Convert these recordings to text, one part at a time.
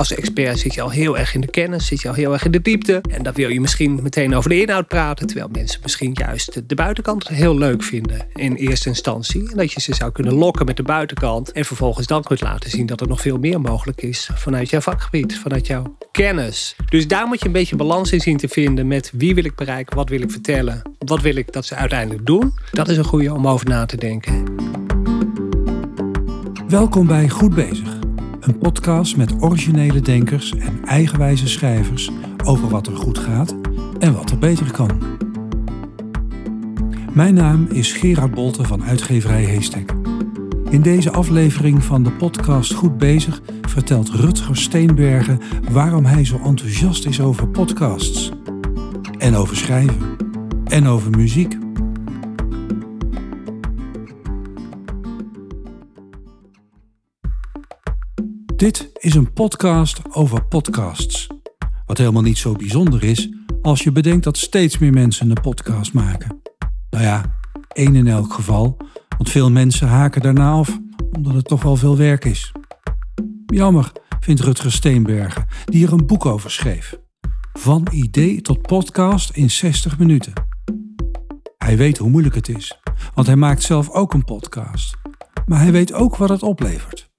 als expert zit je al heel erg in de kennis, zit je al heel erg in de diepte. En dan wil je misschien meteen over de inhoud praten, terwijl mensen misschien juist de buitenkant heel leuk vinden in eerste instantie. En dat je ze zou kunnen lokken met de buitenkant en vervolgens dan kunt laten zien dat er nog veel meer mogelijk is vanuit jouw vakgebied, vanuit jouw kennis. Dus daar moet je een beetje balans in zien te vinden met wie wil ik bereiken, wat wil ik vertellen, wat wil ik dat ze uiteindelijk doen. Dat is een goede om over na te denken. Welkom bij Goed Bezig, een podcast met originele denkers en eigenwijze schrijvers over wat er goed gaat en wat er beter kan. Mijn naam is Gerard Bolte van uitgeverij Heestek. In deze aflevering van de podcast Goed Bezig vertelt Rutger Steenbergen waarom hij zo enthousiast is over podcasts. En over schrijven. En over muziek. Dit is een podcast over podcasts. Wat helemaal niet zo bijzonder is als je bedenkt dat steeds meer mensen een podcast maken. Nou ja, één in elk geval, want veel mensen haken daarna af omdat het toch wel veel werk is. Jammer, vindt Rutger Steenbergen, die er een boek over schreef. Van idee tot podcast in 60 minuten. Hij weet hoe moeilijk het is, want hij maakt zelf ook een podcast. Maar hij weet ook wat het oplevert.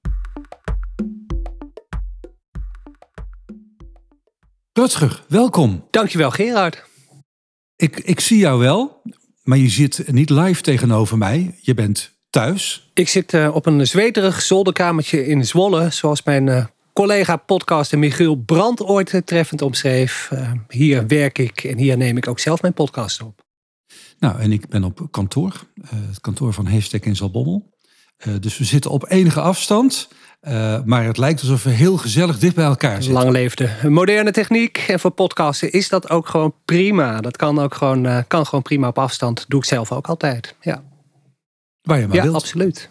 Rutger, welkom. Dankjewel Gerard. Ik, ik zie jou wel, maar je zit niet live tegenover mij. Je bent thuis. Ik zit uh, op een zweterig zolderkamertje in Zwolle, zoals mijn uh, collega podcaster Michiel Brandt ooit uh, treffend omschreef. hier werk ik en hier neem ik ook zelf mijn podcast op. Nou, en ik ben op kantoor, het kantoor van Heestek in Zalbommel. dus we zitten op enige afstand. Uh, maar het lijkt alsof we heel gezellig dicht bij elkaar zitten. Lang leefde moderne techniek. En voor podcasten is dat ook gewoon prima. Dat kan ook gewoon, uh, kan gewoon prima op afstand. Doe ik zelf ook altijd. Ja, Waar je maar ja wilt. absoluut.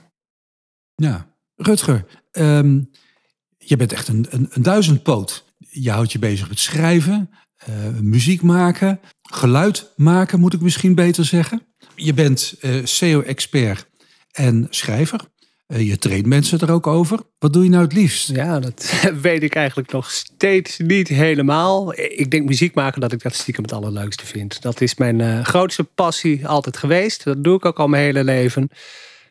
Ja, Rutger, um, je bent echt een, een, een duizendpoot. Je houdt je bezig met schrijven, uh, muziek maken, geluid maken, moet ik misschien beter zeggen. Je bent SEO-expert en schrijver. Uh, je traint mensen er ook over. Wat doe je nou het liefst? Ja, dat weet ik eigenlijk nog steeds niet helemaal. Ik denk muziek maken dat ik dat stiekem het allerleukste vind. Dat is mijn uh, grootste passie altijd geweest. Dat doe ik ook al mijn hele leven.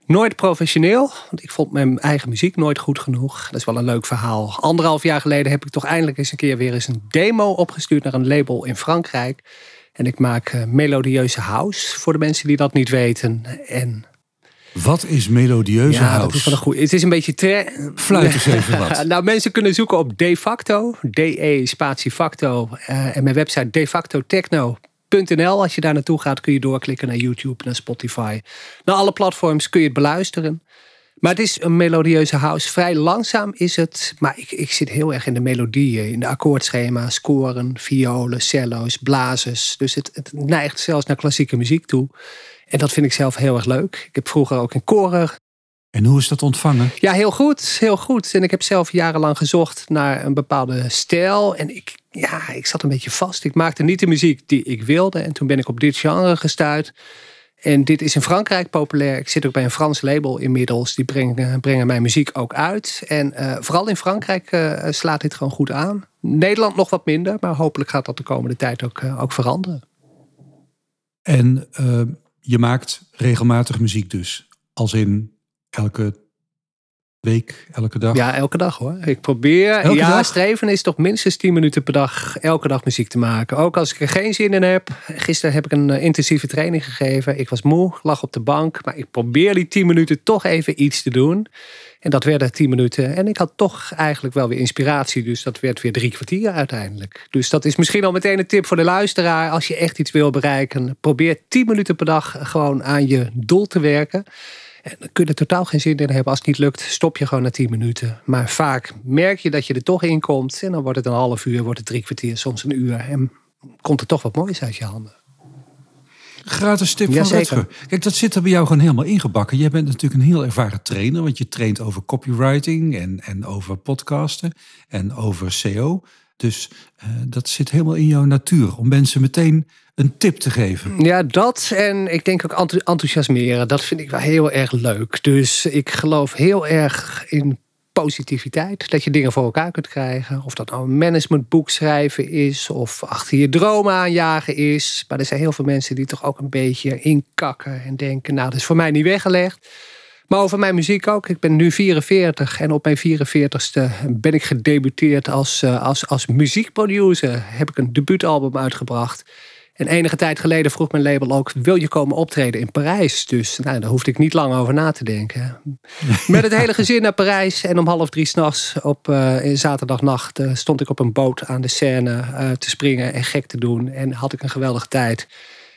Nooit professioneel, want ik vond mijn eigen muziek nooit goed genoeg. Dat is wel een leuk verhaal. Anderhalf jaar geleden heb ik toch eindelijk eens een keer weer eens een demo opgestuurd naar een label in Frankrijk. En ik maak uh, melodieuze house voor de mensen die dat niet weten. En wat is melodieuze ja, house? Dat is wel een goed. Het is een beetje. Tre... Fluit eens even wat. nou, mensen kunnen zoeken op De Facto. DE spatie facto. Uh, en mijn website defactotechno.nl. Als je daar naartoe gaat, kun je doorklikken naar YouTube, naar Spotify. Naar alle platforms kun je het beluisteren. Maar het is een melodieuze house. Vrij langzaam is het. Maar ik, ik zit heel erg in de melodieën. In de akkoordschema's, scoren, violen, cello's, blazers. Dus het, het neigt zelfs naar klassieke muziek toe. En dat vind ik zelf heel erg leuk. Ik heb vroeger ook in koren. En hoe is dat ontvangen? Ja, heel goed. Heel goed. En ik heb zelf jarenlang gezocht naar een bepaalde stijl. En ik, ja, ik zat een beetje vast. Ik maakte niet de muziek die ik wilde. En toen ben ik op dit genre gestuurd. En dit is in Frankrijk populair. Ik zit ook bij een Frans label inmiddels. Die brengen, brengen mijn muziek ook uit. En uh, vooral in Frankrijk uh, slaat dit gewoon goed aan. Nederland nog wat minder. Maar hopelijk gaat dat de komende tijd ook, uh, ook veranderen. En je maakt regelmatig muziek dus. Als in elke week, elke dag? Ja, elke dag hoor. Ik probeer, elke ja, dag? streven is toch minstens 10 minuten per dag, elke dag muziek te maken. Ook als ik er geen zin in heb. Gisteren heb ik een uh, intensieve training gegeven. Ik was moe, lag op de bank. Maar ik probeer die 10 minuten toch even iets te doen. En dat werden 10 minuten. En ik had toch eigenlijk wel weer inspiratie. Dus dat werd weer drie kwartier uiteindelijk. Dus dat is misschien al meteen een tip voor de luisteraar. Als je echt iets wil bereiken, probeer 10 minuten per dag gewoon aan je doel te werken. En dan kun je er totaal geen zin in hebben. Als het niet lukt, stop je gewoon na 10 minuten. Maar vaak merk je dat je er toch in komt. En dan wordt het een half uur, wordt het drie kwartier, soms een uur. En komt er toch wat moois uit je handen. Gratis tip van. Rutger. Kijk, dat zit er bij jou gewoon helemaal ingebakken. Jij bent natuurlijk een heel ervaren trainer, want je traint over copywriting en, en over podcasten en over SEO. Dus uh, dat zit helemaal in jouw natuur om mensen meteen een tip te geven. Ja, dat en ik denk ook enthousiasmeren. Dat vind ik wel heel erg leuk. Dus ik geloof heel erg in positiviteit. Dat je dingen voor elkaar kunt krijgen. Of dat nou een managementboek schrijven is. Of achter je dromen aanjagen is. Maar er zijn heel veel mensen die toch ook een beetje inkakken. En denken, nou dat is voor mij niet weggelegd. Maar over mijn muziek ook. Ik ben nu 44 en op mijn 44ste ben ik gedebuteerd als, uh, als, als muziekproducer. Heb ik een debuutalbum uitgebracht. En enige tijd geleden vroeg mijn label ook: wil je komen optreden in Parijs? Dus nou, daar hoefde ik niet lang over na te denken. Met het hele gezin naar Parijs. En om half drie s'nachts op uh, zaterdagnacht uh, stond ik op een boot aan de Seine te springen en gek te doen. En had ik een geweldige tijd.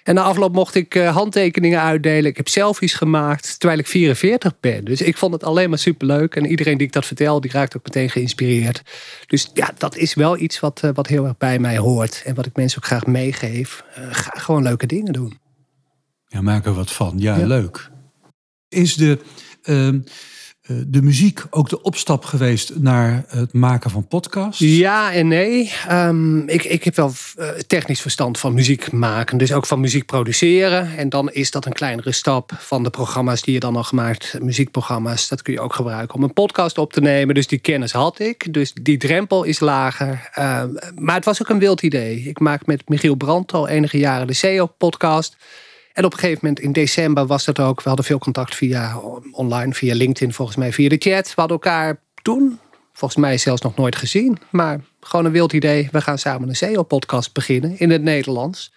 En na afloop mocht ik uh, handtekeningen uitdelen. Ik heb selfies gemaakt terwijl ik 44 ben. Dus ik vond het alleen maar superleuk. En iedereen die ik dat vertel, die raakt ook meteen geïnspireerd. Dus ja, dat is wel iets wat, uh, wat heel erg bij mij hoort. En wat ik mensen ook graag meegeef. Uh, ga gewoon leuke dingen doen. Ja, maak er wat van. Ja, ja. leuk. Is de ehm, eh, de muziek ook de opstap geweest naar het maken van podcasts? Ja en nee. Um, ik, ik heb wel eh, technisch verstand van muziek maken. Dus ook van muziek produceren. En dan is dat een kleinere stap van de programma's die je dan al gemaakt. Muziekprogramma's, dat kun je ook gebruiken om een podcast op te nemen. Dus die kennis had ik. Dus die drempel is lager. Uh, maar het was ook een wild idee. Ik maak met Michiel Brandt al enige jaren de SEO-podcast. En op een gegeven moment in december was dat ook. We hadden veel contact via online, via LinkedIn, volgens mij via de chat. We hadden elkaar toen, volgens mij zelfs nog nooit gezien. Maar gewoon een wild idee. We gaan samen een SEO-podcast beginnen in het Nederlands.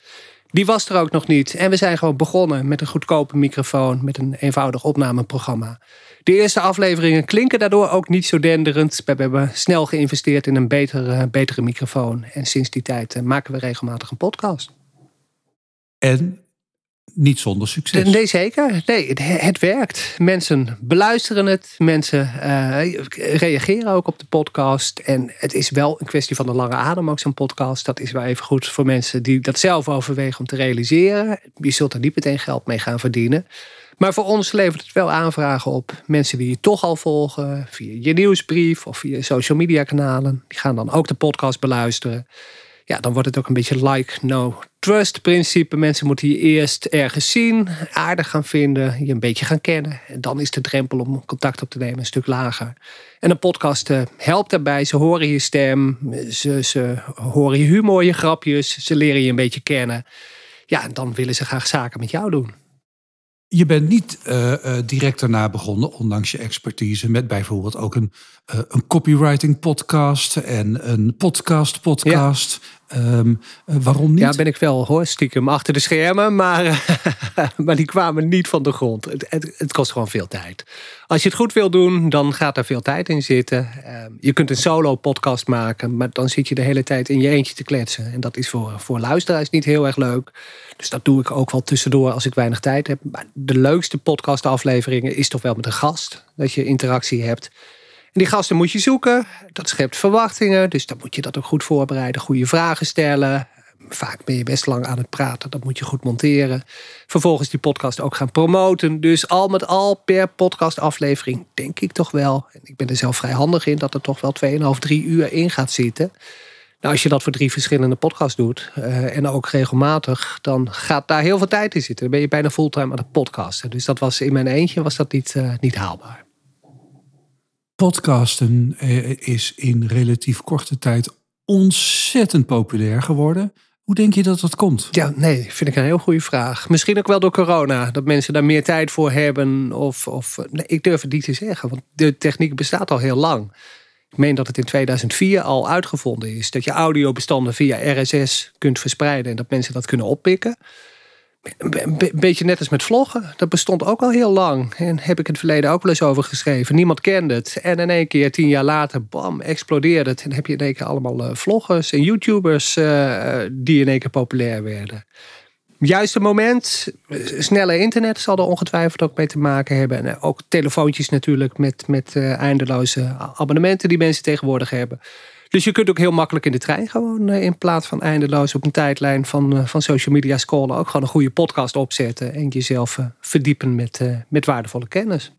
Die was er ook nog niet. En we zijn gewoon begonnen met een goedkope microfoon, met een eenvoudig opnameprogramma. De eerste afleveringen klinken daardoor ook niet zo denderend. We hebben snel geïnvesteerd in een betere, betere microfoon. En sinds die tijd maken we regelmatig een podcast. En niet zonder succes. Nee, zeker. Nee, het, het werkt. Mensen beluisteren het. Mensen uh, reageren ook op de podcast. En het is wel een kwestie van de lange adem, ook zo'n podcast. Dat is wel even goed voor mensen die dat zelf overwegen om te realiseren. Je zult er niet meteen geld mee gaan verdienen. Maar voor ons levert het wel aanvragen op. Mensen die je toch al volgen, via je nieuwsbrief of via social media kanalen. Die gaan dan ook de podcast beluisteren ja, dan wordt het ook een beetje like no trust principe. Mensen moeten je eerst ergens zien, aardig gaan vinden, je een beetje gaan kennen. En dan is de drempel om contact op te nemen een stuk lager. En een podcast uh, helpt daarbij. Ze horen je stem, ze, ze horen je humor, je grapjes, ze leren je een beetje kennen. Ja, en dan willen ze graag zaken met jou doen. Je bent niet uh, uh, direct daarna begonnen, ondanks je expertise, met bijvoorbeeld ook een, uh, een copywriting podcast en een podcast podcast. Um, waarom niet? Ja, ben ik wel hoor, stiekem achter de schermen, maar, maar die kwamen niet van de grond. Het, het, kost gewoon veel tijd. Als je het goed wil doen, dan gaat er veel tijd in zitten. Uh, je kunt een solo podcast maken, maar dan zit je de hele tijd in je eentje te kletsen. En dat is voor, voor luisteraars niet heel erg leuk. Dus dat doe ik ook wel tussendoor als ik weinig tijd heb. Maar de leukste podcastafleveringen is toch wel met een gast. Dat je interactie hebt. Die gasten moet je zoeken. Dat schept verwachtingen. Dus dan moet je dat ook goed voorbereiden. Goede vragen stellen. Vaak ben je best lang aan het praten. Dat moet je goed monteren. Vervolgens die podcast ook gaan promoten. Dus al met al per podcastaflevering denk ik toch wel. En ik ben er zelf vrij handig in. Dat er toch wel 2,5, 3 uur in gaat zitten. Nou, als je dat voor drie verschillende podcasts doet. Uh, en ook regelmatig. Dan gaat daar heel veel tijd in zitten. Dan ben je bijna fulltime aan het podcasten. Dus dat was in mijn eentje was dat niet, uh, niet haalbaar. Podcasten is in relatief korte tijd ontzettend populair geworden. Hoe denk je dat dat komt? Ja, nee, vind ik een heel goede vraag. Misschien ook wel door corona, dat mensen daar meer tijd voor hebben. Of, of nee, ik durf het niet te zeggen, want de techniek bestaat al heel lang. Ik meen dat het in 2004 al uitgevonden is. Dat je audiobestanden via RSS kunt verspreiden en dat mensen dat kunnen oppikken. Een beetje net als met vloggen. Dat bestond ook al heel lang. En heb ik in het verleden ook wel eens over geschreven. Niemand kende het. En in één keer, tien jaar later, bam, explodeerde het. En heb je in één keer allemaal uh, vloggers en YouTubers uh, die in één keer populair werden. Juiste moment, snelle internet zal er ongetwijfeld ook mee te maken hebben. En ook telefoontjes natuurlijk met, met eindeloze abonnementen die mensen tegenwoordig hebben. Dus je kunt ook heel makkelijk in de trein gewoon eh, in plaats van eindeloos op een tijdlijn van, eh, van social media scrollen ook gewoon een goede podcast opzetten en jezelf eh, verdiepen met, met waardevolle kennis.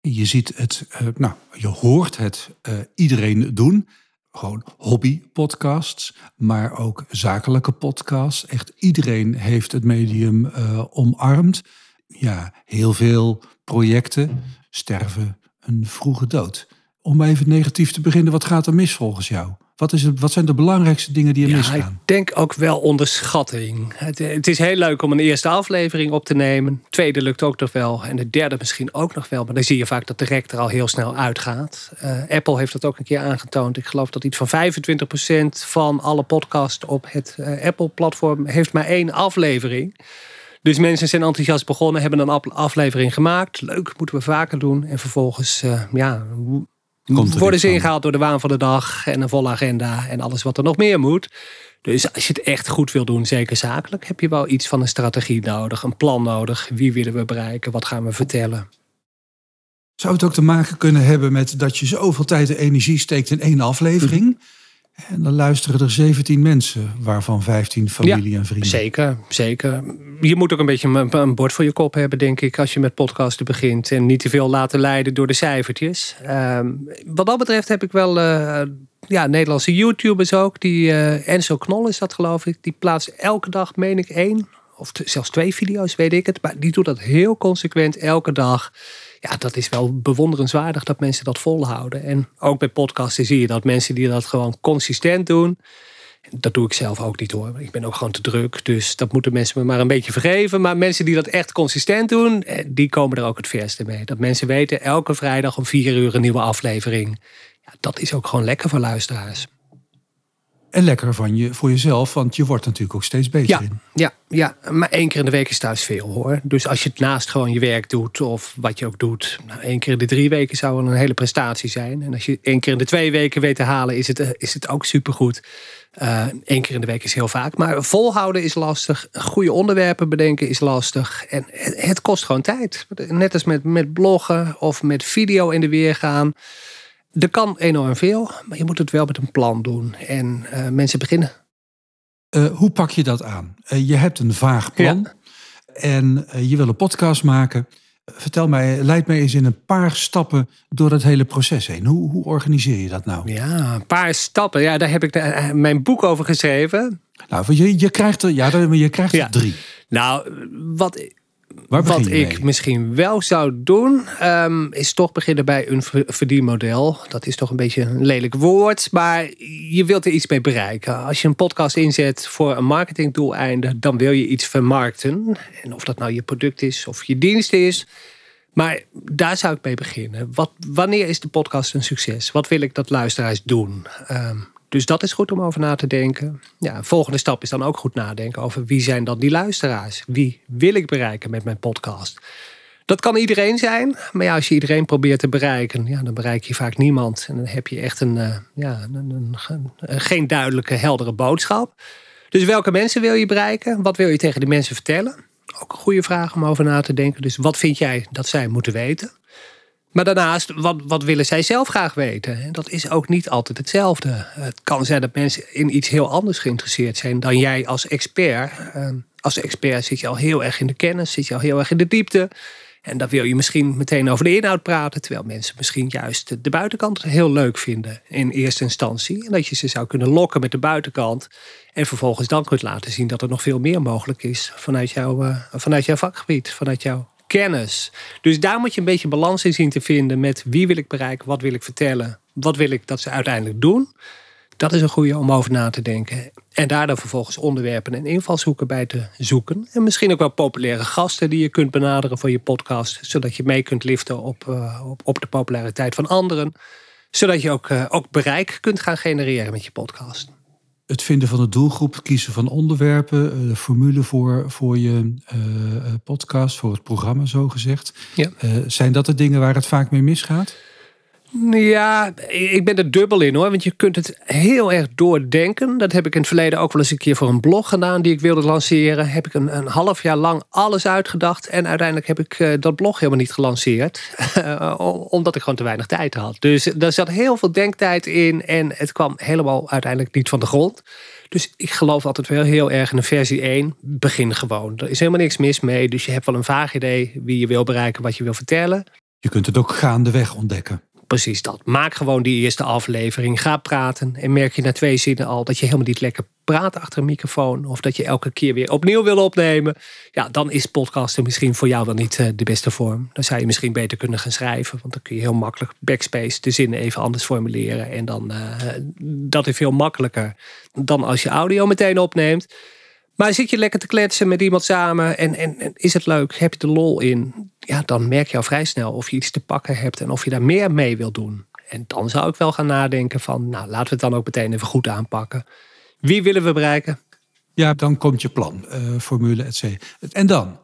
Je ziet het, nou, je hoort het iedereen doen. Gewoon hobby-podcasts, maar ook zakelijke podcasts. Echt iedereen heeft het medium omarmd. Ja, heel veel projecten sterven een vroege dood. Om even negatief te beginnen, wat gaat er mis volgens jou? Wat, is het, wat zijn de belangrijkste dingen die er Ja, misgaan? ik denk ook wel onderschatting. Het, het is heel leuk om een eerste aflevering op te nemen. Tweede lukt ook nog wel. En de derde misschien ook nog wel. Maar dan zie je vaak dat de rek er al heel snel uitgaat. Eh, Apple heeft dat ook een keer aangetoond. Ik geloof dat iets van 25% van alle podcasts op het eh, Apple-platform heeft maar één aflevering. Dus mensen zijn enthousiast begonnen, hebben een aflevering gemaakt. Leuk, moeten we vaker doen. En vervolgens, eh, ja, Komt worden ze ingehaald door de waan van de dag en een volle agenda en alles wat er nog meer moet. Dus als je het echt goed wil doen, zeker zakelijk, heb je wel iets van een strategie nodig, een plan nodig. Wie willen we bereiken? Wat gaan we vertellen? Zou het ook te maken kunnen hebben met dat je zoveel tijd en energie steekt in één aflevering? En dan luisteren er 17 mensen, waarvan 15 familie en vrienden. Zeker, zeker. Je moet ook een beetje een, een bord voor je kop hebben, denk ik, als je met podcasten begint. En niet te veel laten leiden door de cijfertjes. Ehm, wat dat betreft heb ik wel eh, ja, Nederlandse YouTubers ook. Die, eh, Enzo Knol is dat, geloof ik. Die plaatst elke dag, meen ik, één of zelfs twee video's, weet ik het. Maar die doet dat heel consequent elke dag. Ja, dat is wel bewonderenswaardig dat mensen dat volhouden. En ook bij podcasten zie je dat mensen die dat gewoon consistent doen. Dat doe ik zelf ook niet hoor. Ik ben ook gewoon te druk. Dus dat moeten mensen me maar een beetje vergeven. Maar mensen die dat echt consistent doen, eh, die komen er ook het verste mee. Dat mensen weten, elke vrijdag om vier uur een nieuwe aflevering. Ja, dat is ook gewoon lekker voor luisteraars. En lekker van je, voor jezelf, want je wordt natuurlijk ook steeds beter Ja, in. ja, ja, maar één keer in de week is thuis veel hoor. Dus als je het naast gewoon je werk doet of wat je ook doet. Nou, één keer in de drie weken zou een hele prestatie zijn. En als je één keer in de twee weken weet te halen, is het, eh, is het ook supergoed. Eh Eén keer in de week is heel vaak. Maar volhouden is lastig. Goede onderwerpen bedenken is lastig. En het, het kost gewoon tijd. Net als met, met bloggen of met video in de weer gaan. Er kan enorm veel, maar je moet het wel met een plan doen. En eh, mensen beginnen Eh, hoe pak je dat aan? Eh, je hebt een vaag plan en je wil een podcast maken. Vertel mij, leid mij eens in een paar stappen door het hele proces heen. Hoe, hoe organiseer je dat nou? Ja, een paar stappen. Ja, daar heb ik de- mijn boek over geschreven. Nou, je, je krijgt er, ja, je krijgt er Ja. drie. Nou, wat, wat ik misschien wel zou doen, ehm, is toch beginnen bij een ver- verdienmodel. Dat is toch een beetje een lelijk woord, maar je wilt er iets mee bereiken. Als je een podcast inzet voor een marketingdoeleinde, dan wil je iets vermarkten. En of dat nou je product is of je dienst is. Maar daar zou ik mee beginnen. Wat, wanneer is de podcast een succes? Wat wil ik dat luisteraars doen? Ehm, dus dat is goed om over na te denken. Ja, volgende stap is dan ook goed nadenken over wie zijn dan die luisteraars? Wie wil ik bereiken met mijn podcast? Dat kan iedereen zijn, maar ja, als je iedereen probeert te bereiken, ja, dan bereik je vaak niemand. En dan heb je echt een, eh, ja, een, een- een- een- geen duidelijke, heldere boodschap. Dus welke mensen wil je bereiken? Wat wil je tegen die mensen vertellen? Ook een goede vraag om over na te denken. Dus wat vind jij dat zij moeten weten? Maar daarnaast, wat, wat willen zij zelf graag weten? En dat is ook niet altijd hetzelfde. Het kan zijn dat mensen in iets heel anders geïnteresseerd zijn dan jij als expert. Ehm, Als expert zit je al heel erg in de kennis, zit je al heel erg in de diepte. En dan wil je misschien meteen over de inhoud praten, terwijl mensen misschien juist de buitenkant heel leuk vinden in eerste instantie. En dat je ze zou kunnen lokken met de buitenkant. En vervolgens dan kunt laten zien dat er nog veel meer mogelijk is vanuit, jouw eh, vanuit jouw vakgebied, vanuit jouw kennis. Dus daar moet je een beetje balans in zien te vinden met wie wil ik bereiken, wat wil ik vertellen, wat wil ik dat ze uiteindelijk doen. Dat is een goede om over na te denken. En daar dan vervolgens onderwerpen en invalshoeken bij te zoeken. En misschien ook wel populaire gasten die je kunt benaderen voor je podcast. Zodat je mee kunt liften op, eh, op, de populariteit van anderen. Zodat je ook, eh, ook bereik kunt gaan genereren met je podcast. Het vinden van de doelgroep, het kiezen van onderwerpen, eh, de formule voor, voor je eh, eh, podcast, voor het programma zo gezegd. Ja. Zijn dat de dingen waar het vaak mee misgaat? Ja, ik ben er dubbel in hoor. Want je kunt het heel erg doordenken. Dat heb ik in het verleden ook wel eens een keer voor een blog gedaan die ik wilde lanceren. Heb ik een, een half jaar lang alles uitgedacht. En uiteindelijk heb ik eh, dat blog helemaal niet gelanceerd. Eh, omdat ik gewoon te weinig tijd had. Dus daar zat heel veel denktijd in. En het kwam helemaal uiteindelijk niet van de grond. Dus ik geloof altijd wel heel erg in een versie 1. Begin gewoon. Er is helemaal niks mis mee. Dus je hebt wel een vaag idee wie je wil bereiken, wat je wil vertellen. Je kunt het ook gaandeweg ontdekken. Precies dat. Maak gewoon die eerste aflevering. Ga praten. En merk je na twee zinnen al dat je helemaal niet lekker praat achter een microfoon. Of dat je elke keer weer opnieuw wil opnemen. Ja, dan is podcasten misschien voor jou wel niet eh, de beste vorm. Dan zou je misschien beter kunnen gaan schrijven. Want dan kun je heel makkelijk backspace de zinnen even anders formuleren. En dan, uh, dat is veel makkelijker dan als je audio meteen opneemt. Maar zit je lekker te kletsen met iemand samen en, en, en, is het leuk, heb je de lol in, ja, dan merk je al vrij snel of je iets te pakken hebt en of je daar meer mee wil doen. En dan zou ik wel gaan nadenken van, nou laten we het dan ook meteen even goed aanpakken. Wie willen we bereiken? Ja, dan komt je plan, uh, formule, et cetera. En dan?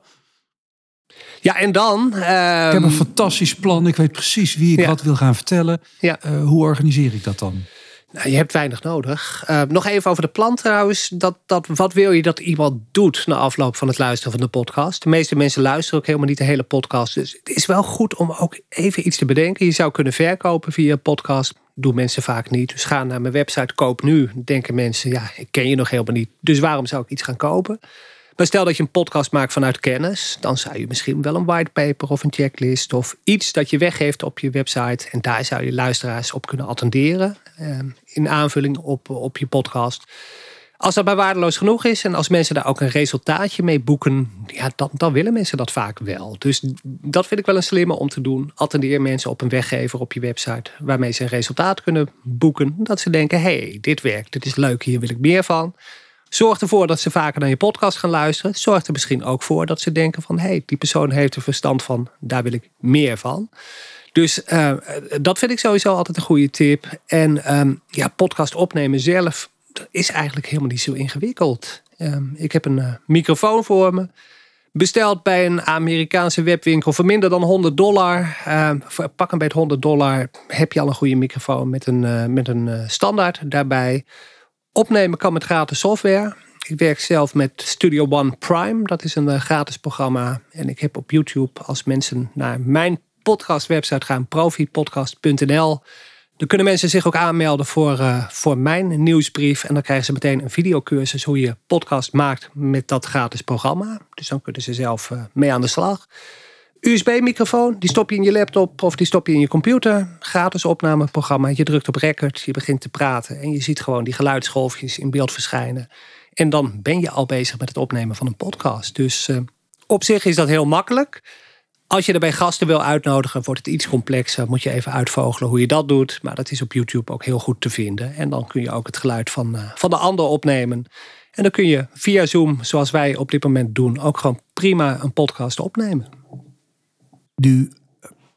Ja, en dan? Uh, ik heb een fantastisch plan. Ik weet precies wie ik ja. wat wil gaan vertellen. Ja. Uh, hoe organiseer ik dat dan? Nou, je hebt weinig nodig. Uh, nog even over de plan trouwens. Dat, dat, wat wil je dat iemand doet na afloop van het luisteren van de podcast? De meeste mensen luisteren ook helemaal niet de hele podcast. Dus het is wel goed om ook even iets te bedenken. Je zou kunnen verkopen via een podcast. Doen mensen vaak niet. Dus ga naar mijn website, koop nu. Denken mensen, ja, ik ken je nog helemaal niet. Dus waarom zou ik iets gaan kopen? Maar stel dat je een podcast maakt vanuit kennis, dan zou je misschien wel een whitepaper of een checklist of iets dat je weggeeft op je website. En daar zou je luisteraars op kunnen attenderen eh, in aanvulling op, op je podcast. Als dat maar waardeloos genoeg is en als mensen daar ook een resultaatje mee boeken, ja, dan, dan willen mensen dat vaak wel. Dus dat vind ik wel een slimme om te doen. Attendeer mensen op een weggever op je website waarmee ze een resultaat kunnen boeken. Dat ze denken, hey, dit werkt, dit is leuk, hier wil ik meer van. Zorg ervoor dat ze vaker naar je podcast gaan luisteren. Zorg er misschien ook voor dat ze denken van... hé, hey, die persoon heeft er verstand van, daar wil ik meer van. Dus uh, dat vind ik sowieso altijd een goede tip. En um, ja, podcast opnemen zelf dat is eigenlijk helemaal niet zo ingewikkeld. Um, ik heb een uh, microfoon voor me. Besteld bij een Amerikaanse webwinkel voor minder dan 100 dollar. Uh, pak een beetje 100 dollar heb je al een goede microfoon met een, uh, met een standaard daarbij. Opnemen kan met gratis software. Ik werk zelf met Studio One Prime. Dat is een gratis programma. En ik heb op YouTube, als mensen naar mijn podcastwebsite gaan, profipodcast.nl. Dan kunnen mensen zich ook aanmelden voor, uh, voor mijn nieuwsbrief. En dan krijgen ze meteen een videocursus hoe je podcast maakt met dat gratis programma. Dus dan kunnen ze zelf uh, mee aan de slag. USB-microfoon, die stop je in je laptop of die stop je in je computer. Gratis opnameprogramma. Je drukt op record, je begint te praten en je ziet gewoon die geluidsgolfjes in beeld verschijnen. En dan ben je al bezig met het opnemen van een podcast. Dus uh, op zich is dat heel makkelijk. Als je daarbij gasten wil uitnodigen, wordt het iets complexer. Moet je even uitvogelen hoe je dat doet. Maar dat is op YouTube ook heel goed te vinden. En dan kun je ook het geluid van, uh, van de ander opnemen. En dan kun je via Zoom, zoals wij op dit moment doen, ook gewoon prima een podcast opnemen. Nu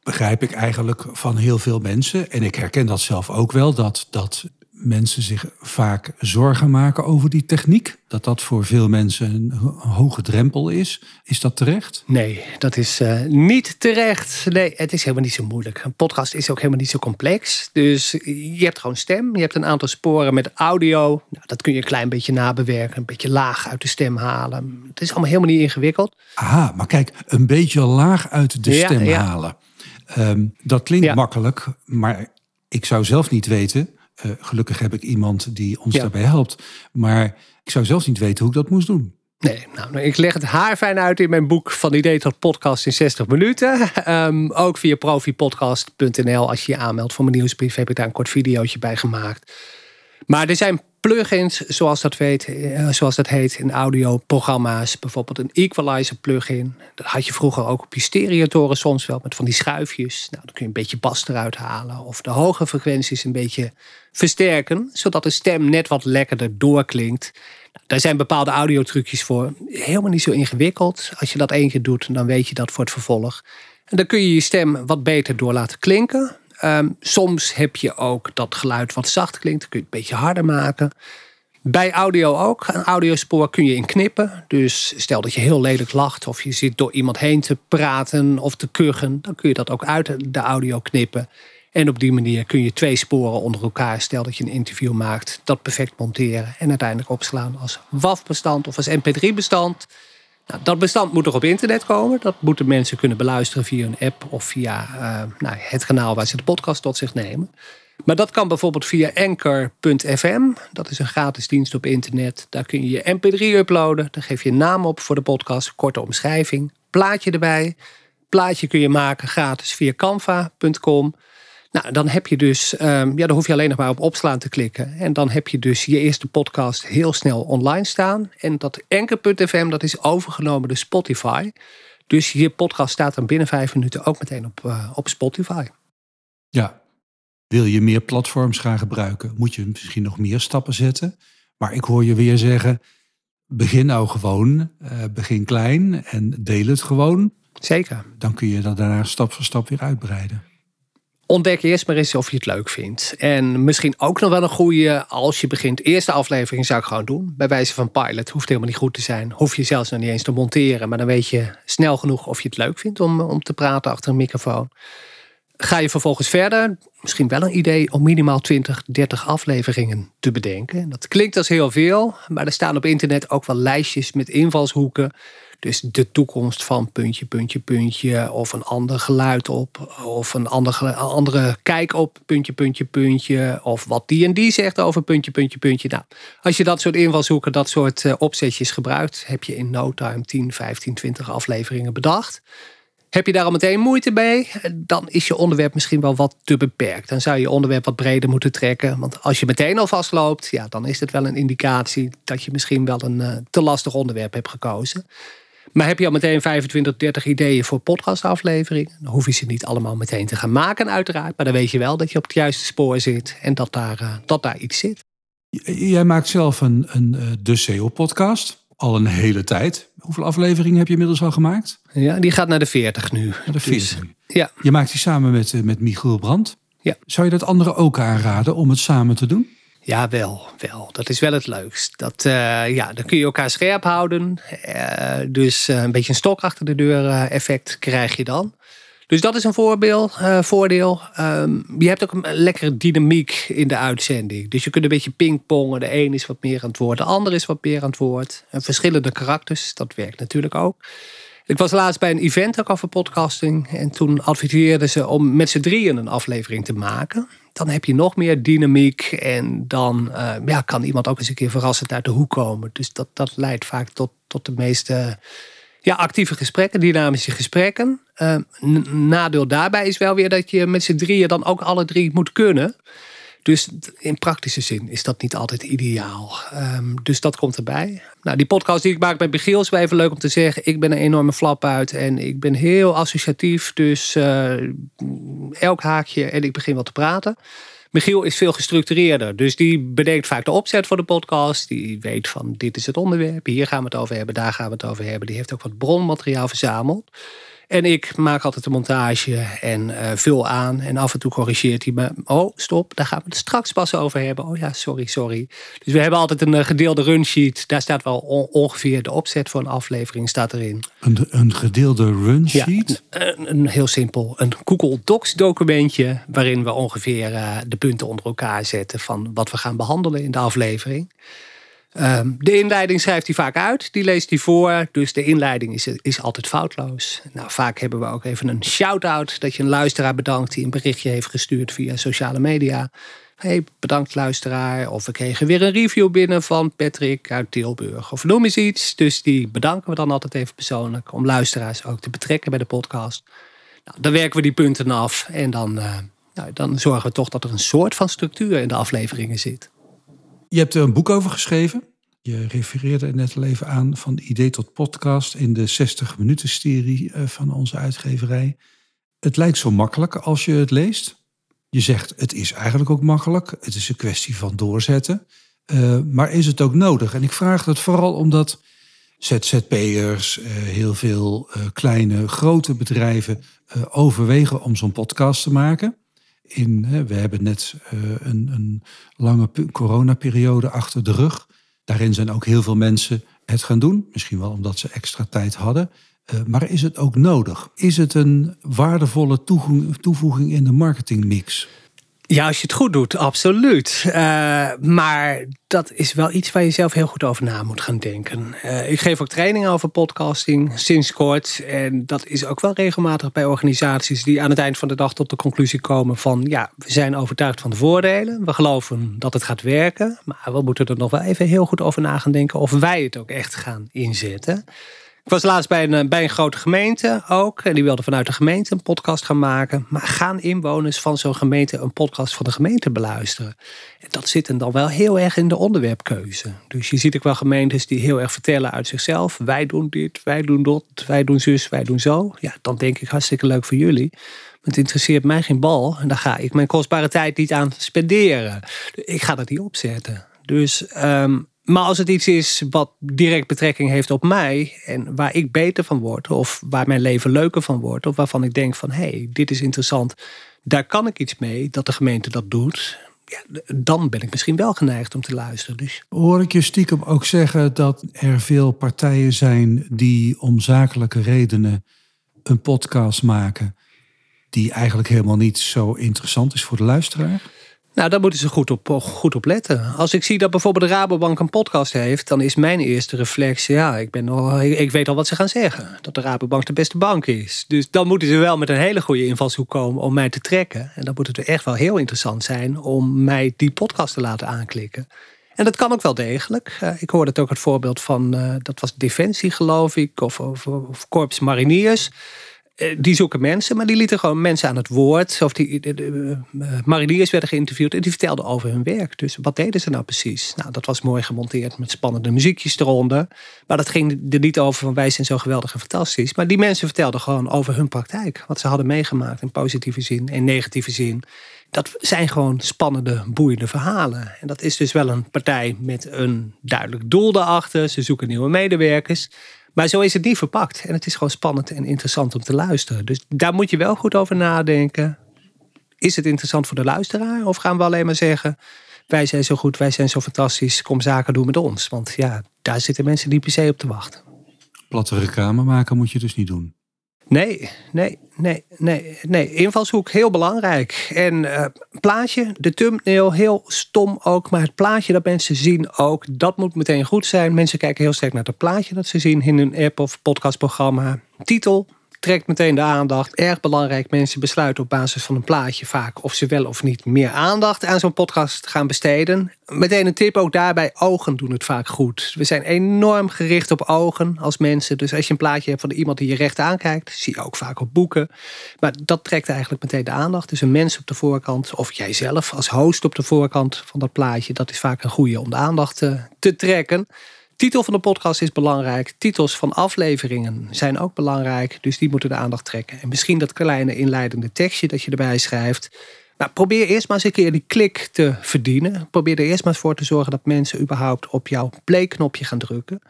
begrijp ik eigenlijk van heel veel mensen, en ik herken dat zelf ook wel, dat, dat mensen zich vaak zorgen maken over die techniek. Dat dat voor veel mensen een hoge drempel is. Is dat terecht? Nee, dat is uh, niet terecht. Nee, het is helemaal niet zo moeilijk. Een podcast is ook helemaal niet zo complex. Dus je hebt gewoon stem. Je hebt een aantal sporen met audio. Nou, dat kun je een klein beetje nabewerken. Een beetje laag uit de stem halen. Het is allemaal helemaal niet ingewikkeld. Aha, maar kijk, een beetje laag uit de stem ja. halen. Um, dat klinkt ja. makkelijk, maar ik zou zelf niet weten uh, gelukkig heb ik iemand die ons ja. daarbij helpt. Maar ik zou zelfs niet weten hoe ik dat moest doen. Nee, nou, ik leg het haar fijn uit in mijn boek van idee tot podcast in 60 minuten. Um, ook via profipodcast.nl. Als je je aanmeldt voor mijn nieuwsbrief, heb ik daar een kort videootje bij gemaakt. Maar er zijn plugins, zoals dat, weet, zoals dat heet in audioprogramma's. Bijvoorbeeld een equalizer plugin. Dat had je vroeger ook op je stereotoren soms wel met van die schuifjes. Nou, dan kun je een beetje bas eruit halen. Of de hoge frequenties een beetje versterken. Zodat de stem net wat lekkerder doorklinkt. Nou, daar zijn bepaalde audiotrucjes voor. Helemaal niet zo ingewikkeld. Als je dat één keer doet, dan weet je dat voor het vervolg. En dan kun je je stem wat beter door laten klinken. Um, soms heb je ook dat geluid wat zacht klinkt. Kun je het een beetje harder maken. Bij audio ook. Een audiospoor kun je in knippen. Dus stel dat je heel lelijk lacht of je zit door iemand heen te praten of te kuchen. Dan kun je dat ook uit de audio knippen. En op die manier kun je twee sporen onder elkaar, stel dat je een interview maakt, dat perfect monteren en uiteindelijk opslaan als WAV-bestand of als MP3-bestand. Nou, dat bestand moet nog op internet komen. Dat moeten mensen kunnen beluisteren via een app of via uh, nou, het kanaal waar ze de podcast tot zich nemen. Maar dat kan bijvoorbeeld via anchor.fm. Dat is een gratis dienst op internet. Daar kun je je mp3 uploaden. Daar geef je naam op voor de podcast, korte omschrijving, plaatje erbij. Plaatje kun je maken gratis via canva.com. Nou, dan heb je dus, ehm, ja, dan hoef je alleen nog maar op opslaan te klikken. En dan heb je dus je eerste podcast heel snel online staan. En dat Enker.fm, dat is overgenomen door Spotify. Dus je podcast staat dan binnen vijf minuten ook meteen op, uh, op Spotify. Ja, wil je meer platforms gaan gebruiken, moet je misschien nog meer stappen zetten. Maar ik hoor je weer zeggen, begin nou gewoon, uh, begin klein en deel het gewoon. Zeker. Dan kun je dat daarna stap voor stap weer uitbreiden. Ontdek eerst maar eens of je het leuk vindt. En misschien ook nog wel een goede als je begint. Eerste aflevering zou ik gewoon doen. Bij wijze van pilot. Hoeft helemaal niet goed te zijn. Hoef je zelfs nog niet eens te monteren. Maar dan weet je snel genoeg of je het leuk vindt om, om te praten achter een microfoon. Ga je vervolgens verder. Misschien wel een idee om minimaal 20, 30 afleveringen te bedenken. Dat klinkt als heel veel. Maar er staan op internet ook wel lijstjes met invalshoeken dus de toekomst van puntje, puntje, puntje. Of een ander geluid op. Of een andere, andere kijk op puntje, puntje, puntje. Of wat die en die zegt over puntje, puntje, puntje. Nou, als je dat soort invalshoeken, dat soort uh, opzetjes gebruikt, heb je in no time 10, 15, 20 afleveringen bedacht. Heb je daar al meteen moeite mee, dan is je onderwerp misschien wel wat te beperkt. Dan zou je onderwerp wat breder moeten trekken. Want als je meteen al vastloopt, ja, dan is het wel een indicatie dat je misschien wel een uh, te lastig onderwerp hebt gekozen. Maar heb je al meteen 25, 30 ideeën voor podcastafleveringen? Dan hoef je ze niet allemaal meteen te gaan maken, uiteraard. Maar dan weet je wel dat je op het juiste spoor zit en dat daar, uh, dat daar iets zit. Jij maakt zelf een, een uh, De SEO-podcast. Al een hele tijd. Hoeveel afleveringen heb je inmiddels al gemaakt? Ja, die gaat naar de 40 nu. Naar de 40. Dus, ja. Je maakt die samen met, uh, met Michiel Brandt. Ja. Zou je dat anderen ook aanraden om het samen te doen? Ja, wel, wel. Dat is wel het leukst. Dat, uh, ja, dan kun je elkaar scherp houden. Uh, dus uh, een beetje een stok achter de deur effect krijg je dan. Dus dat is een voorbeeld, voordeel. Um, je hebt ook een lekkere dynamiek in de uitzending. Dus je kunt een beetje pingpongen. De een is wat meer aan het woord, de ander is wat meer aan het woord. En verschillende karakters, dat werkt natuurlijk ook. Ik was laatst bij een event ook over podcasting. En toen adviseerden ze om met z'n drieën een aflevering te maken. Dan heb je nog meer dynamiek. En dan uh, ja, kan iemand ook eens een keer verrassend uit de hoek komen. Dus dat, dat leidt vaak tot, tot de meeste ja, actieve gesprekken, dynamische gesprekken. Uh, nadeel daarbij is wel weer dat je met z'n drieën dan ook alle drie moet kunnen. Dus in praktische zin is dat niet altijd ideaal. Um, dus dat komt erbij. Nou, die podcast die ik maak met Michiel is wel even leuk om te zeggen. Ik ben een enorme flap uit en ik ben heel associatief. Dus uh, elk haakje en ik begin wat te praten. Michiel is veel gestructureerder. Dus die bedenkt vaak de opzet voor de podcast. Die weet van dit is het onderwerp. Hier gaan we het over hebben. Daar gaan we het over hebben. Die heeft ook wat bronmateriaal verzameld. En ik maak altijd de montage en uh, vul aan. En af en toe corrigeert hij me. Oh, stop, daar gaan we het straks pas over hebben. Oh ja, sorry, sorry. Dus we hebben altijd een uh, gedeelde runsheet. Daar staat wel on ongeveer de opzet voor een aflevering staat erin. Een, een gedeelde runsheet? Ja, een, een, heel simpel. Een Google Docs documentje. Waarin we ongeveer uh, de punten onder elkaar zetten. Van wat we gaan behandelen in de aflevering. Um, de inleiding schrijft hij vaak uit, die leest hij voor. Dus de inleiding is, is altijd foutloos. Nou, vaak hebben we ook even een shout-out dat je een luisteraar bedankt die een berichtje heeft gestuurd via sociale media. Hey, bedankt luisteraar. Of we kregen weer een review binnen van Patrick uit Tilburg. Of noem eens iets. Dus die bedanken we dan altijd even persoonlijk. Om luisteraars ook te betrekken bij de podcast. Nou, dan werken we die punten af. En dan, uh, nou, dan zorgen we toch dat er een soort van structuur in de afleveringen zit. Je hebt er een boek over geschreven. Je refereerde er net al even aan van idee tot podcast in de 60 minuten serie van onze uitgeverij. Het lijkt zo makkelijk als je het leest. Je zegt het is eigenlijk ook makkelijk. Het is een kwestie van doorzetten. Uh, maar is het ook nodig? En ik vraag dat vooral omdat ZZP'ers, uh, heel veel kleine, grote bedrijven overwegen om zo'n podcast te maken in. Hè, we hebben net uh, een, een lange coronaperiode achter de rug. Daarin zijn ook heel veel mensen het gaan doen. Misschien wel omdat ze extra tijd hadden. Uh, maar is het ook nodig? Is het een waardevolle toevoeging in de marketingmix? Ja, als je het goed doet, absoluut. Uh, maar dat is wel iets waar je zelf heel goed over na moet gaan denken. Uh, ik geef ook trainingen over podcasting sinds kort. En dat is ook wel regelmatig bij organisaties die aan het eind van de dag tot de conclusie komen van ja, we zijn overtuigd van de voordelen. We geloven dat het gaat werken. Maar we moeten er nog wel even heel goed over na gaan denken of wij het ook echt gaan inzetten. Ik was laatst bij een, eh, bij een grote gemeente ook. En die wilde vanuit de gemeente een podcast gaan maken. Maar gaan inwoners van zo'n gemeente een podcast van de gemeente beluisteren? En dat zit dan wel heel erg in de onderwerpkeuze. Dus je ziet ook wel gemeentes die heel erg vertellen uit zichzelf. Wij doen dit, wij doen dat, wij doen zus, wij doen zo. Ja, dan denk ik hartstikke leuk voor jullie. Maar het interesseert mij geen bal. En daar ga ik mijn kostbare tijd niet aan spenderen. Ik ga dat niet opzetten. Dus um, maar als het iets is wat direct betrekking heeft op mij en waar ik beter van word, of waar mijn leven leuker van wordt, of waarvan ik denk van hé, hey, dit is interessant, daar kan ik iets mee, dat de gemeente dat doet, ja, dan ben ik misschien wel geneigd om te luisteren. Dus. Hoor ik je stiekem ook zeggen dat er veel partijen zijn die om zakelijke redenen een podcast maken die eigenlijk helemaal niet zo interessant is voor de luisteraar? Nou, daar moeten ze goed op, goed op letten. Als ik zie dat bijvoorbeeld de Rabobank een podcast heeft, dan is mijn eerste reflex, ja, ik, ben al, ik weet al wat ze gaan zeggen. Dat de Rabobank de beste bank is. Dus dan moeten ze wel met een hele goede invalshoek komen om mij te trekken. En dan moet het echt wel heel interessant zijn om mij die podcast te laten aanklikken. En dat kan ook wel degelijk. Uh, ik hoorde het ook het voorbeeld van, uh, dat was Defensie geloof ik, of, of, of Korps Mariniers. Eh, die zoeken mensen, maar die lieten gewoon mensen aan het woord. Of die, de, eh, mariniers werden geïnterviewd en die vertelden over hun werk. Dus wat deden ze nou precies? Nou, dat was mooi gemonteerd met spannende muziekjes eronder. Maar dat ging er niet over van wij zijn zo geweldig en fantastisch. Maar die mensen vertelden gewoon over hun praktijk. Wat ze hadden meegemaakt in positieve zin en negatieve zin. Dat zijn gewoon spannende, boeiende verhalen. En dat is dus wel een partij met een duidelijk doel daarachter. Ze zoeken nieuwe medewerkers. Maar zo is het niet verpakt. En het is gewoon spannend en interessant om te luisteren. Dus daar moet je wel goed over nadenken. Is het interessant voor de luisteraar? Of gaan we alleen maar zeggen: wij zijn zo goed, wij zijn zo fantastisch, kom zaken doen met ons? Want ja, daar zitten mensen niet per se op te wachten. Platte reclame maken moet je dus niet doen. Nee, nee, nee, nee, nee. Invalshoek heel belangrijk. En uh, plaatje, de thumbnail, heel stom ook. Maar het plaatje dat mensen zien ook, dat moet meteen goed zijn. Mensen kijken heel sterk naar het plaatje dat ze zien in hun app of podcastprogramma. Titel, trekt meteen de aandacht. Erg belangrijk, mensen besluiten op basis van een plaatje vaak of ze wel of niet meer aandacht aan zo'n podcast gaan besteden. Meteen een tip ook daarbij, ogen doen het vaak goed. We zijn enorm gericht op ogen als mensen. Dus als je een plaatje hebt van iemand die je recht aankijkt, zie je ook vaak op boeken. Maar dat trekt eigenlijk meteen de aandacht. Dus een mens op de voorkant, of jijzelf als host op de voorkant van dat plaatje, dat is vaak een goede om de aandacht te, te trekken. Titel van de podcast is belangrijk. Titels van afleveringen zijn ook belangrijk. Dus die moeten de aandacht trekken. En misschien dat kleine inleidende tekstje dat je erbij schrijft. Nou, probeer eerst maar eens een keer die klik te verdienen. Probeer er eerst maar eens voor te zorgen dat mensen überhaupt op jouw play-knopje gaan drukken.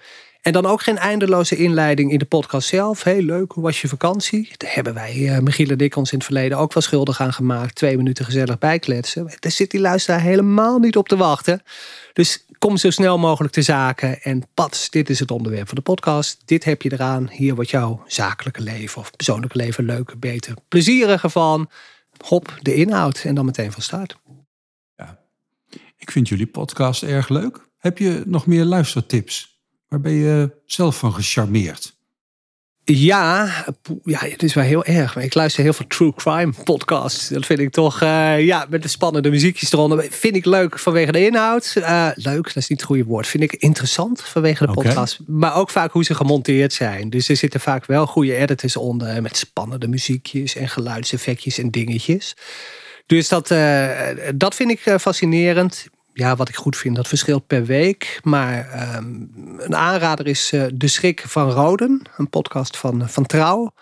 En dan ook geen eindeloze inleiding in de podcast zelf. Heel leuk, hoe was je vakantie? Daar hebben wij, uh, Michiel en ik, ons in het verleden ook wel schuldig aan gemaakt. Twee minuten gezellig bijkletsen. Daar zit die luisteraar helemaal niet op te wachten. Dus kom zo snel mogelijk te zaken. En pats, dit is het onderwerp van de podcast. Dit heb je eraan. Hier wordt jouw zakelijke leven of persoonlijke leven leuker, beter, plezieriger van. Hop, de inhoud en dan meteen van start. Ja, ik vind jullie podcast erg leuk. Heb je nog meer luistertips? Waar ben je zelf van gecharmeerd? Ja, ja, het is wel heel erg. Ik luister heel veel true crime podcasts. Dat vind ik toch, uh, ja, met de spannende muziekjes eronder. Vind ik leuk vanwege de inhoud. Uh, leuk, dat is niet het goede woord. Vind ik interessant vanwege de podcast. Maar ook vaak hoe ze gemonteerd zijn. Dus er zitten vaak wel goede editors onder. Met spannende muziekjes en geluidseffectjes en dingetjes. Dus dat, uh, dat vind ik fascinerend ja, wat ik goed vind, dat verschilt per week. Maar ehm, een aanrader is uh, De Schrik van Roden, een podcast van, van Trouw.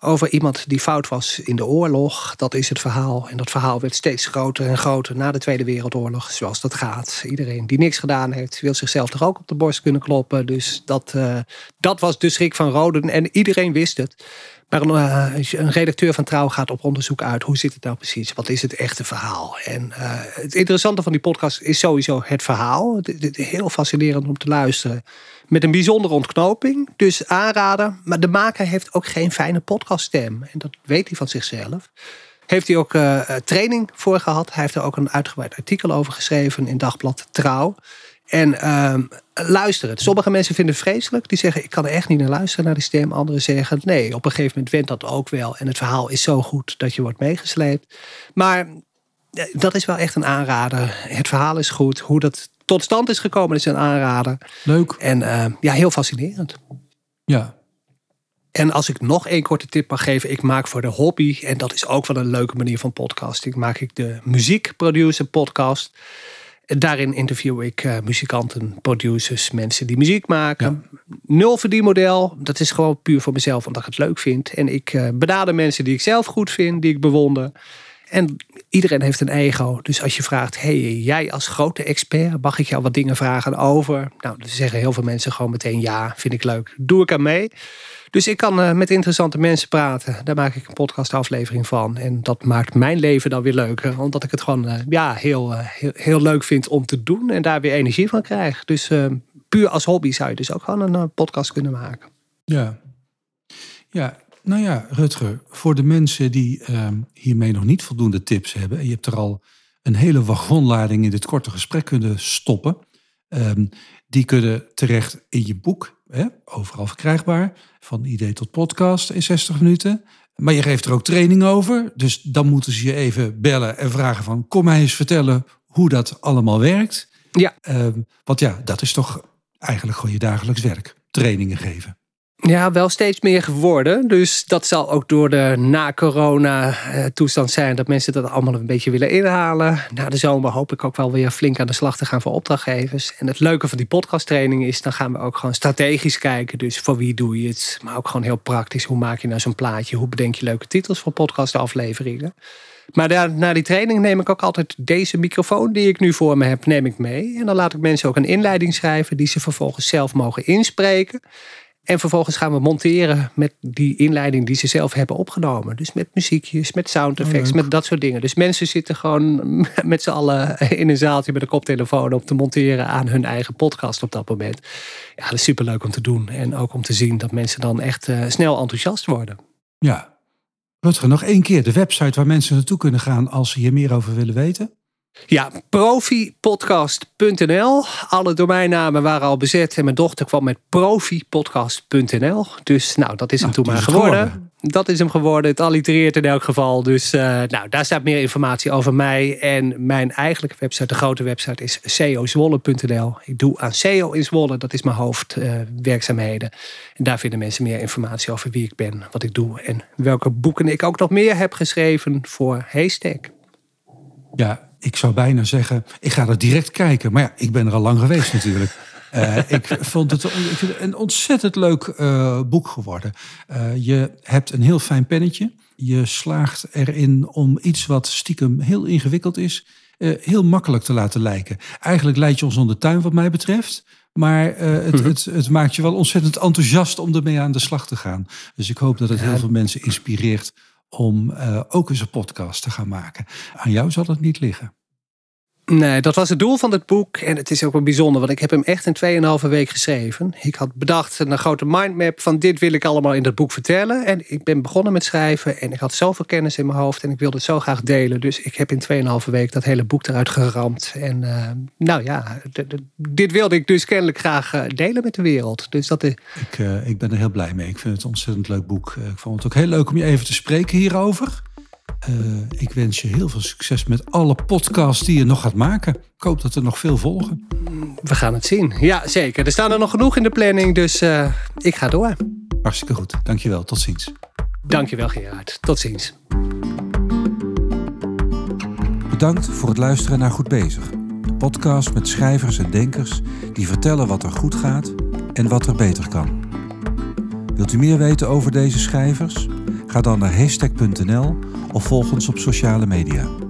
Over iemand die fout was in de oorlog. Dat is het verhaal. En dat verhaal werd steeds groter en groter na de Tweede Wereldoorlog. Zoals dat gaat. Iedereen die niks gedaan heeft, wil zichzelf toch ook op de borst kunnen kloppen. Dus dat, uh, dat was de schrik van Roden. En iedereen wist het. Maar een, uh, een, redacteur van Trouw gaat op onderzoek uit. Hoe zit het nou precies? Wat is het echte verhaal? En uh, het interessante van die podcast is sowieso het verhaal. Het, heel fascinerend om te luisteren. Met een bijzondere ontknoping. Dus aanraden. Maar de maker heeft ook geen fijne podcaststem. En dat weet hij van zichzelf. Heeft hij ook uh, training voor gehad. Hij heeft er ook een uitgebreid artikel over geschreven in Dagblad Trouw. En uh, luister het. Sommige mensen vinden het vreselijk. Die zeggen, ik kan er echt niet naar luisteren naar die stem. Anderen zeggen, nee, op een gegeven moment went dat ook wel. En het verhaal is zo goed dat je wordt meegesleept. Maar eh, dat is wel echt een aanrader. Het verhaal is goed. Hoe dat tot stand is gekomen is een aanrader. Leuk. En uh, ja, heel fascinerend. Ja, En als ik nog één korte tip mag geven, ik maak voor de hobby, en dat is ook wel een leuke manier van podcasting, maak ik de muziekproducer podcast. Daarin interview ik uh, muzikanten, producers, mensen die muziek maken. Ja. Nul verdienmodel, dat is gewoon puur voor mezelf, omdat ik het leuk vind. En ik uh, benader mensen die ik zelf goed vind, die ik bewonder. En iedereen heeft een ego. Dus als je vraagt, hey, jij als grote expert, mag ik jou wat dingen vragen over? Nou, dan zeggen heel veel mensen gewoon meteen ja, vind ik leuk. Doe ik aan mee. Dus ik kan uh, met interessante mensen praten. Daar maak ik een podcastaflevering van. En dat maakt mijn leven dan weer leuker. Omdat ik het gewoon uh, ja, heel, uh, heel, heel, leuk vind om te doen. En daar weer energie van krijg. Dus puur als hobby zou je dus ook gewoon een podcast kunnen maken. Ja. Ja, nou ja, Rutger. Voor de mensen die hiermee nog niet voldoende tips hebben. En je hebt er al een hele wagonlading in dit korte gesprek kunnen stoppen. Um, die kunnen terecht in je boek. Hè, overal verkrijgbaar. Van idee tot podcast in 60 minuten. Maar je geeft er ook training over. Dus dan moeten ze je even bellen en vragen van... kom mij eens vertellen hoe dat allemaal werkt. Ja. Um, want ja, dat is toch eigenlijk gewoon je dagelijks werk. Trainingen geven. Ja, wel steeds meer geworden. Dus dat zal ook door de na-corona-toestand zijn dat mensen dat allemaal een beetje willen inhalen. Na de zomer hoop ik ook wel weer flink aan de slag te gaan voor opdrachtgevers. En het leuke van die podcasttraining is, dan gaan we ook gewoon strategisch kijken. Dus voor wie doe je het? Maar ook gewoon heel praktisch. Hoe maak je nou zo'n plaatje? Hoe bedenk je leuke titels voor podcastafleveringen? Maar na die training neem ik ook altijd deze microfoon die ik nu voor me heb, neem ik mee. En dan laat ik mensen ook een inleiding schrijven die ze vervolgens zelf mogen inspreken. En vervolgens gaan we monteren met die inleiding die ze zelf hebben opgenomen. Dus met muziekjes, met sound effects, met dat soort dingen. Dus mensen zitten gewoon met z'n allen in een zaaltje met een koptelefoon op te monteren aan hun eigen podcast op dat moment. Ja, dat is superleuk om te doen. En ook om te zien dat mensen dan echt uh, snel enthousiast worden. Ja. Rutger, nog één keer de website waar mensen naartoe kunnen gaan als ze hier meer over willen weten. Ja, profipodcast.nl. Alle domeinnamen waren al bezet en mijn dochter kwam met profipodcast.nl. Dus nou, dat is hem nou, toen maar geworden. geworden. Dat is hem geworden. Het allitereert in elk geval. Dus uh, nou, daar staat meer informatie over mij. En mijn eigenlijke website, de grote website, is ceozwolle.nl. Ik doe aan SEO in Zwolle. Dat is mijn hoofdwerkzaamheden. Uh, en daar vinden mensen meer informatie over wie ik ben, wat ik doe en welke boeken ik ook nog meer heb geschreven voor Haystack. Ja, ik zou bijna zeggen, ik ga er direct kijken. Maar ja, ik ben er al lang geweest natuurlijk. Uh, ik vond het een ontzettend leuk uh, boek geworden. Uh, je hebt een heel fijn pennetje. Je slaagt erin om iets wat stiekem heel ingewikkeld is, heel makkelijk te laten lijken. Eigenlijk leid je ons onder de tuin wat mij betreft. Maar het, mhm. het, het, maakt je wel ontzettend enthousiast om ermee aan de slag te gaan. Dus ik hoop dat het heel veel mensen inspireert om uh, ook eens een podcast te gaan maken. Aan jou zal het niet liggen. Nee, dat was het doel van het boek. En het is ook wel bijzonder, want ik heb hem echt in 2,5 week geschreven. Ik had bedacht een grote mindmap van dit wil ik allemaal in dat boek vertellen. En ik ben begonnen met schrijven en ik had zoveel kennis in mijn hoofd en ik wilde het zo graag delen. Dus ik heb in 2,5 week dat hele boek eruit geramd. En uh, nou ja, dit wilde ik dus kennelijk graag eh, delen met de wereld. Dus dat ik, uh, ik ben er heel blij mee. Ik vind het een ontzettend leuk boek. Ik vond het ook heel leuk om je even te spreken hierover. Uh, ik wens je heel veel succes met alle podcasts die je nog gaat maken. Ik hoop dat er nog veel volgen. We gaan het zien. Ja, zeker. Er staan er nog genoeg in de planning, dus uh, ik ga door. Hartstikke goed. Dankjewel. Tot ziens. Dankjewel Gerard. Tot ziens. Bedankt voor het luisteren naar Goed Bezig. De podcast met schrijvers en denkers die vertellen wat er goed gaat en wat er beter kan. Wilt u meer weten over deze schrijvers? Ga dan naar hashtag.nl of volg ons op sociale media.